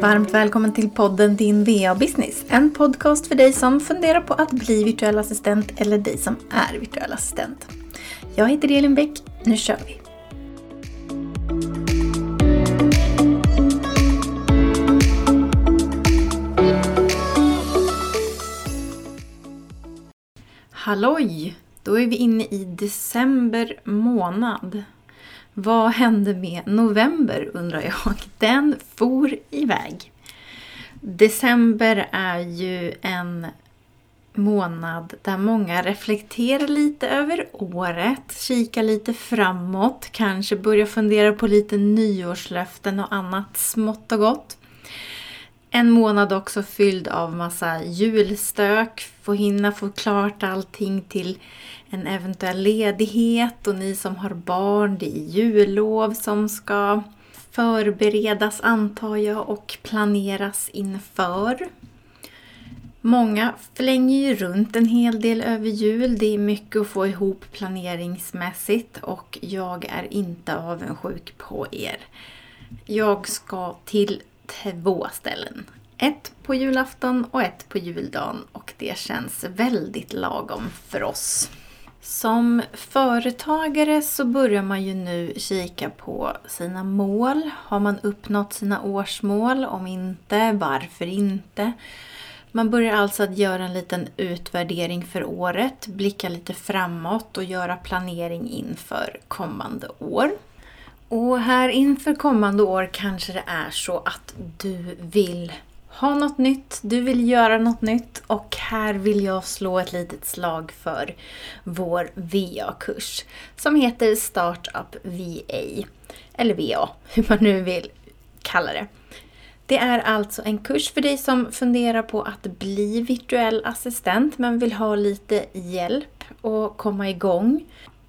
Varmt välkommen till podden Din VA-business. En podcast för dig som funderar på att bli virtuell assistent eller dig som är virtuell assistent. Jag heter Elin Bäck. Nu kör vi! Halloj! Då är vi inne i december månad. Vad hände med november undrar jag? Den for iväg. December är ju en månad där många reflekterar lite över året, kikar lite framåt, kanske börjar fundera på lite nyårslöften och annat smått och gott. En månad också fylld av massa julstök, få hinna få klart allting till en eventuell ledighet och ni som har barn, det är jullov som ska förberedas antar jag och planeras inför. Många flänger ju runt en hel del över jul. Det är mycket att få ihop planeringsmässigt och jag är inte avundsjuk på er. Jag ska till två ställen. Ett på julafton och ett på juldagen och det känns väldigt lagom för oss. Som företagare så börjar man ju nu kika på sina mål. Har man uppnått sina årsmål? Om inte, varför inte? Man börjar alltså att göra en liten utvärdering för året, blicka lite framåt och göra planering inför kommande år. Och här inför kommande år kanske det är så att du vill ha något nytt, du vill göra något nytt och här vill jag slå ett litet slag för vår VA-kurs som heter Startup VA. Eller VA, hur man nu vill kalla det. Det är alltså en kurs för dig som funderar på att bli virtuell assistent men vill ha lite hjälp och komma igång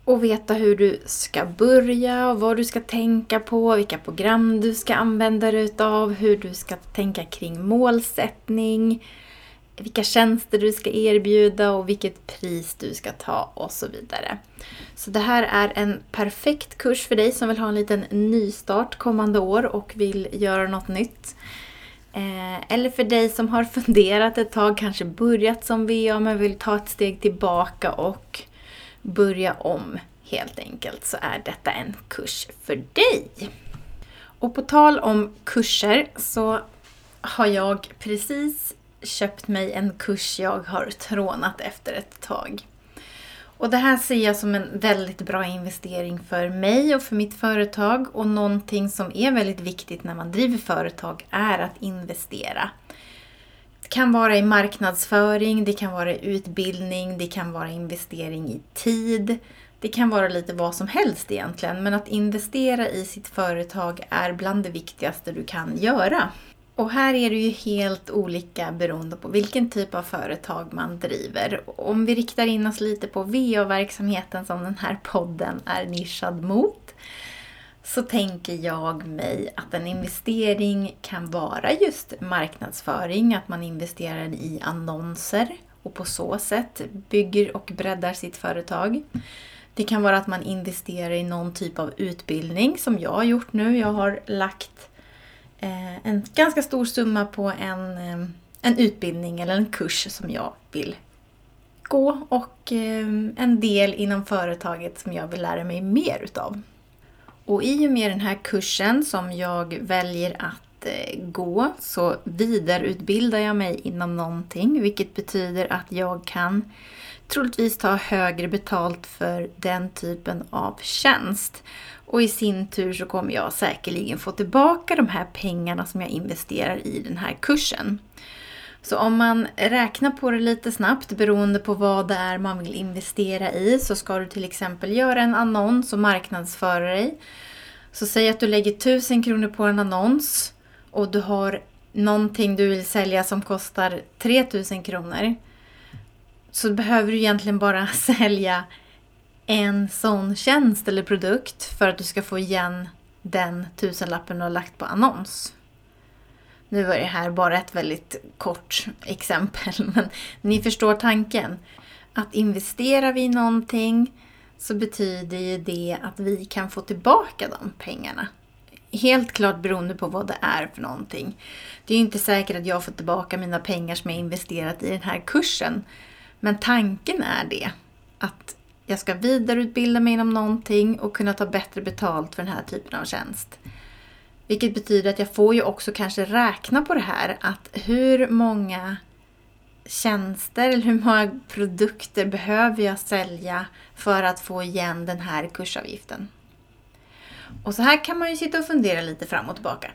och veta hur du ska börja och vad du ska tänka på, vilka program du ska använda dig utav, hur du ska tänka kring målsättning, vilka tjänster du ska erbjuda och vilket pris du ska ta och så vidare. Så det här är en perfekt kurs för dig som vill ha en liten nystart kommande år och vill göra något nytt. Eh, eller för dig som har funderat ett tag, kanske börjat som VA men vill ta ett steg tillbaka och börja om helt enkelt så är detta en kurs för dig. Och på tal om kurser så har jag precis köpt mig en kurs jag har trånat efter ett tag. Och det här ser jag som en väldigt bra investering för mig och för mitt företag. Och någonting som är väldigt viktigt när man driver företag är att investera. Det kan vara i marknadsföring, det kan vara i utbildning, det kan vara investering i tid. Det kan vara lite vad som helst egentligen, men att investera i sitt företag är bland det viktigaste du kan göra. Och här är det ju helt olika beroende på vilken typ av företag man driver. Om vi riktar in oss lite på VA-verksamheten som den här podden är nischad mot så tänker jag mig att en investering kan vara just marknadsföring, att man investerar i annonser och på så sätt bygger och breddar sitt företag. Det kan vara att man investerar i någon typ av utbildning som jag har gjort nu. Jag har lagt eh, en ganska stor summa på en, eh, en utbildning eller en kurs som jag vill gå och eh, en del inom företaget som jag vill lära mig mer utav. Och i och med den här kursen som jag väljer att eh, gå så vidareutbildar jag mig inom någonting vilket betyder att jag kan troligtvis ta högre betalt för den typen av tjänst. Och i sin tur så kommer jag säkerligen få tillbaka de här pengarna som jag investerar i den här kursen. Så om man räknar på det lite snabbt beroende på vad det är man vill investera i så ska du till exempel göra en annons och marknadsföra dig. Så säg att du lägger 1000 kronor på en annons och du har någonting du vill sälja som kostar 3000 kronor så behöver du egentligen bara sälja en sån tjänst eller produkt för att du ska få igen den tusenlappen du har lagt på annons. Nu var det här bara ett väldigt kort exempel, men ni förstår tanken. Att investerar vi i någonting så betyder ju det att vi kan få tillbaka de pengarna Helt klart beroende på vad det är för någonting. Det är ju inte säkert att jag får tillbaka mina pengar som jag investerat i den här kursen. Men tanken är det. Att jag ska vidareutbilda mig inom någonting och kunna ta bättre betalt för den här typen av tjänst. Vilket betyder att jag får ju också kanske räkna på det här. Att hur många tjänster eller hur många produkter behöver jag sälja för att få igen den här kursavgiften? Och så här kan man ju sitta och fundera lite fram och tillbaka.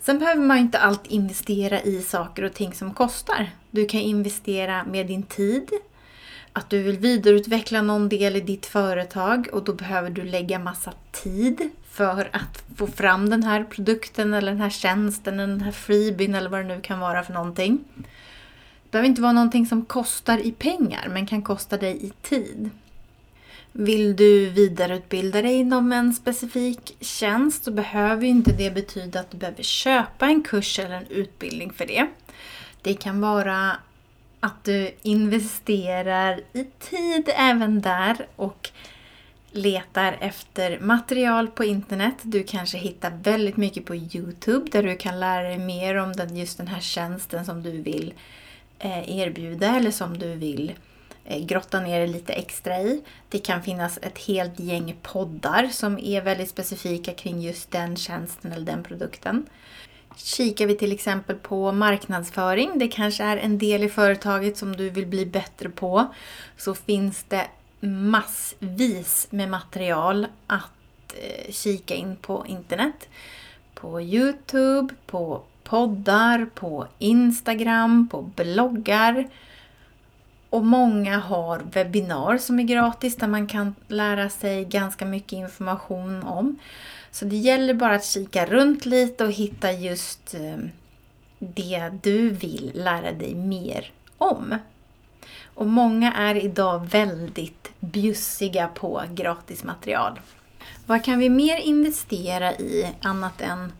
Sen behöver man ju inte alltid investera i saker och ting som kostar. Du kan investera med din tid, att du vill vidareutveckla någon del i ditt företag och då behöver du lägga massa tid för att få fram den här produkten eller den här tjänsten, den här freebien eller vad det nu kan vara för någonting. Det behöver inte vara någonting som kostar i pengar men kan kosta dig i tid. Vill du vidareutbilda dig inom en specifik tjänst så behöver inte det betyda att du behöver köpa en kurs eller en utbildning för det. Det kan vara att du investerar i tid även där och letar efter material på internet. Du kanske hittar väldigt mycket på Youtube där du kan lära dig mer om just den här tjänsten som du vill eh, erbjuda eller som du vill eh, grotta ner dig lite extra i. Det kan finnas ett helt gäng poddar som är väldigt specifika kring just den tjänsten eller den produkten. Kikar vi till exempel på marknadsföring, det kanske är en del i företaget som du vill bli bättre på, så finns det massvis med material att eh, kika in på internet. På Youtube, på poddar, på Instagram, på bloggar. Och många har webbinar som är gratis där man kan lära sig ganska mycket information om. Så det gäller bara att kika runt lite och hitta just eh, det du vill lära dig mer om. Och många är idag väldigt bjussiga på gratismaterial. Vad kan vi mer investera i annat än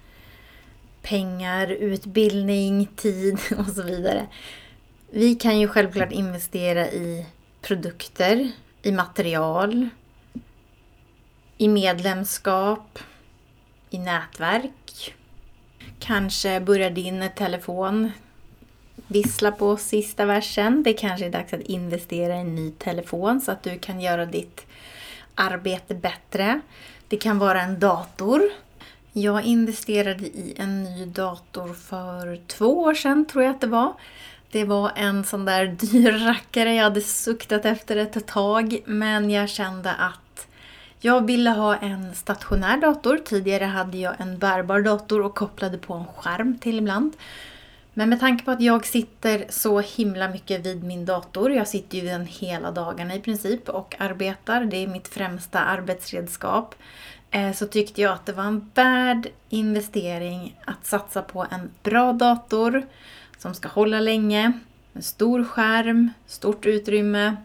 pengar, utbildning, tid och så vidare? Vi kan ju självklart investera i produkter, i material, i medlemskap, i nätverk. Kanske börjar din telefon vissla på sista versen. Det kanske är dags att investera i en ny telefon så att du kan göra ditt arbete bättre. Det kan vara en dator. Jag investerade i en ny dator för två år sedan, tror jag att det var. Det var en sån där dyr rackare jag hade suktat efter ett tag, men jag kände att jag ville ha en stationär dator. Tidigare hade jag en bärbar dator och kopplade på en skärm till ibland. Men med tanke på att jag sitter så himla mycket vid min dator, jag sitter ju den hela dagarna i princip och arbetar, det är mitt främsta arbetsredskap, eh, så tyckte jag att det var en värd investering att satsa på en bra dator som ska hålla länge, en stor skärm, stort utrymme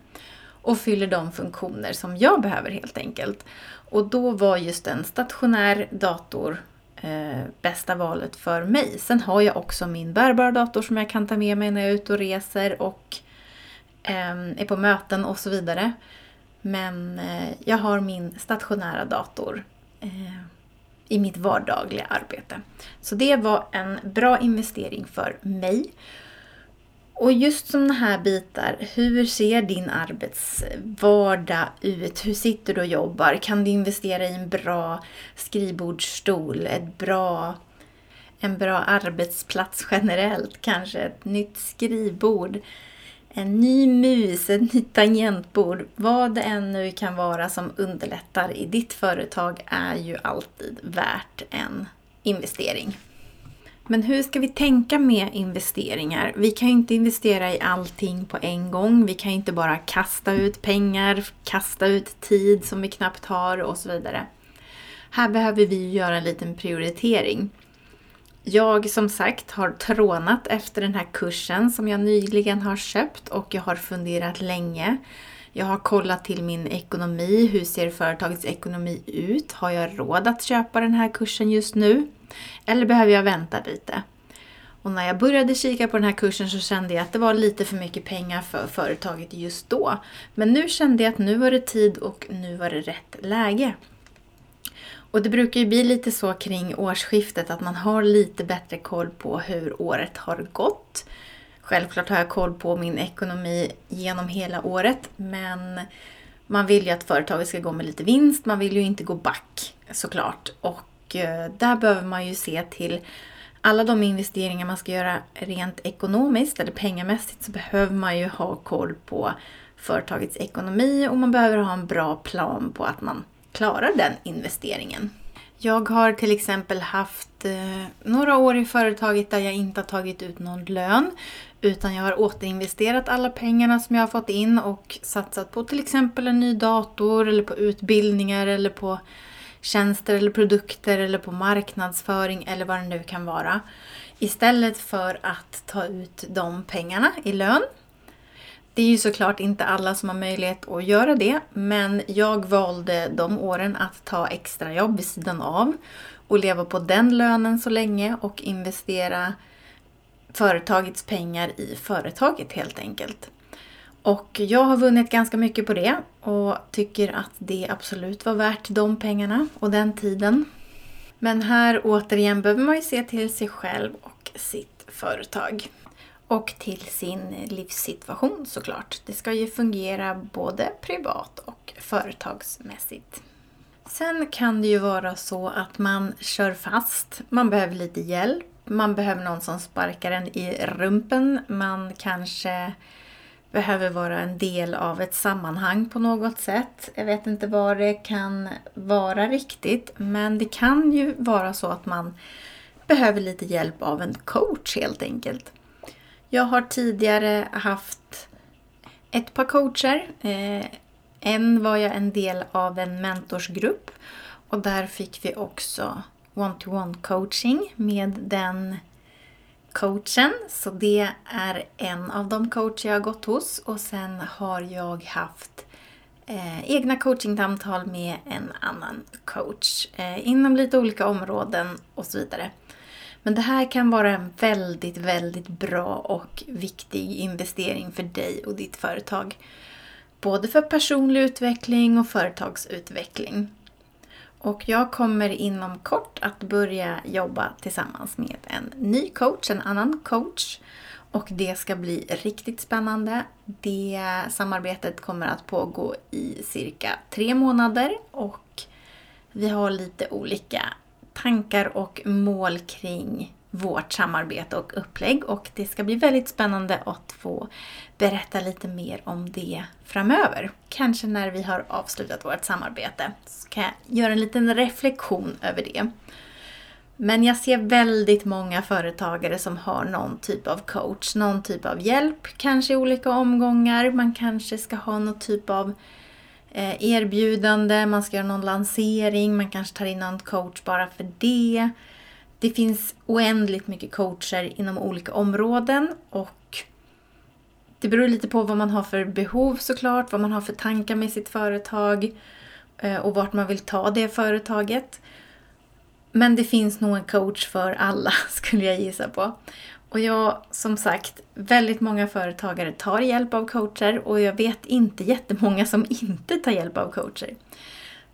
och fyller de funktioner som jag behöver helt enkelt. Och då var just en stationär dator eh, bästa valet för mig. Sen har jag också min bärbara dator som jag kan ta med mig när jag är ute och reser och eh, är på möten och så vidare. Men eh, jag har min stationära dator eh, i mitt vardagliga arbete. Så det var en bra investering för mig. Och just sådana här bitar, hur ser din arbetsvardag ut? Hur sitter du och jobbar? Kan du investera i en bra skrivbordsstol? Ett bra, en bra arbetsplats generellt? Kanske ett nytt skrivbord? En ny mus, ett nytt tangentbord? Vad det än nu kan vara som underlättar i ditt företag är ju alltid värt en investering. Men hur ska vi tänka med investeringar? Vi kan ju inte investera i allting på en gång. Vi kan ju inte bara kasta ut pengar, kasta ut tid som vi knappt har och så vidare. Här behöver vi göra en liten prioritering. Jag som sagt har trånat efter den här kursen som jag nyligen har köpt och jag har funderat länge. Jag har kollat till min ekonomi. Hur ser företagets ekonomi ut? Har jag råd att köpa den här kursen just nu? Eller behöver jag vänta lite? Och när jag började kika på den här kursen så kände jag att det var lite för mycket pengar för företaget just då. Men nu kände jag att nu var det tid och nu var det rätt läge. Och det brukar ju bli lite så kring årsskiftet att man har lite bättre koll på hur året har gått. Självklart har jag koll på min ekonomi genom hela året men man vill ju att företaget ska gå med lite vinst, man vill ju inte gå back såklart. Och Eh, där behöver man ju se till alla de investeringar man ska göra rent ekonomiskt eller pengamässigt så behöver man ju ha koll på företagets ekonomi och man behöver ha en bra plan på att man klarar den investeringen. Jag har till exempel haft eh, några år i företaget där jag inte har tagit ut någon lön utan jag har återinvesterat alla pengarna som jag har fått in och satsat på till exempel en ny dator eller på utbildningar eller på tjänster eller produkter eller på marknadsföring eller vad det nu kan vara. Istället för att ta ut de pengarna i lön. Det är ju såklart inte alla som har möjlighet att göra det, men jag valde de åren att ta extrajobb vid sidan av och leva på den lönen så länge och investera företagets pengar i företaget helt enkelt. Och jag har vunnit ganska mycket på det och tycker att det absolut var värt de pengarna och den tiden. Men här återigen behöver man ju se till sig själv och sitt företag. Och till sin livssituation såklart. Det ska ju fungera både privat och företagsmässigt. Sen kan det ju vara så att man kör fast, man behöver lite hjälp, man behöver någon som sparkar en i rumpen, man kanske behöver vara en del av ett sammanhang på något sätt. Jag vet inte vad det kan vara riktigt, men det kan ju vara så att man behöver lite hjälp av en coach helt enkelt. Jag har tidigare haft ett par coacher. Eh, en var jag en del av en mentorsgrupp och där fick vi också one-to-one coaching med den coachen. Så det är en av de coacher jag har gått hos. Och sen har jag haft eh, egna coachingsamtal med en annan coach eh, inom lite olika områden och så vidare. Men det här kan vara en väldigt, väldigt bra och viktig investering för dig och ditt företag. Både för personlig utveckling och företagsutveckling. Och jag kommer inom kort att börja jobba tillsammans med en ny coach, en annan coach. Och det ska bli riktigt spännande. Det samarbetet kommer att pågå i cirka tre månader och vi har lite olika tankar och mål kring vårt samarbete och upplägg och det ska bli väldigt spännande att få berätta lite mer om det framöver. Kanske när vi har avslutat vårt samarbete så kan jag göra en liten reflektion över det. Men jag ser väldigt många företagare som har någon typ av coach, någon typ av hjälp, kanske i olika omgångar. Man kanske ska ha någon typ av eh, erbjudande, man ska göra någon lansering, man kanske tar in någon coach bara för det. Det finns oändligt mycket coacher inom olika områden och det beror lite på vad man har för behov såklart, vad man har för tankar med sitt företag eh, och vart man vill ta det företaget. Men det finns nog en coach för alla skulle jag gissa på. Och jag, som sagt, väldigt många företagare tar hjälp av coacher och jag vet inte jättemånga som inte tar hjälp av coacher.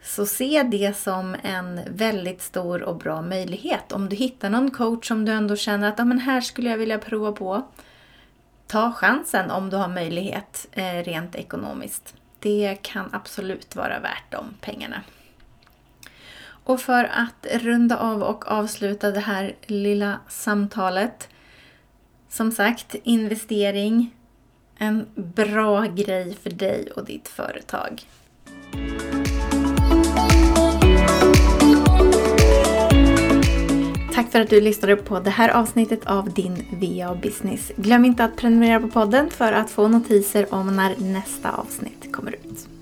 Så se det som en väldigt stor och bra möjlighet. Om du hittar någon coach som du ändå känner att ah, men här skulle jag vilja prova på. Ta chansen om du har möjlighet eh, rent ekonomiskt. Det kan absolut vara värt de pengarna. Och för att runda av och avsluta det här lilla samtalet. Som sagt, investering. En bra grej för dig och ditt företag. Tack för att du lyssnade på det här avsnittet av din VA Business. Glöm inte att prenumerera på podden för att få notiser om när nästa avsnitt kommer ut.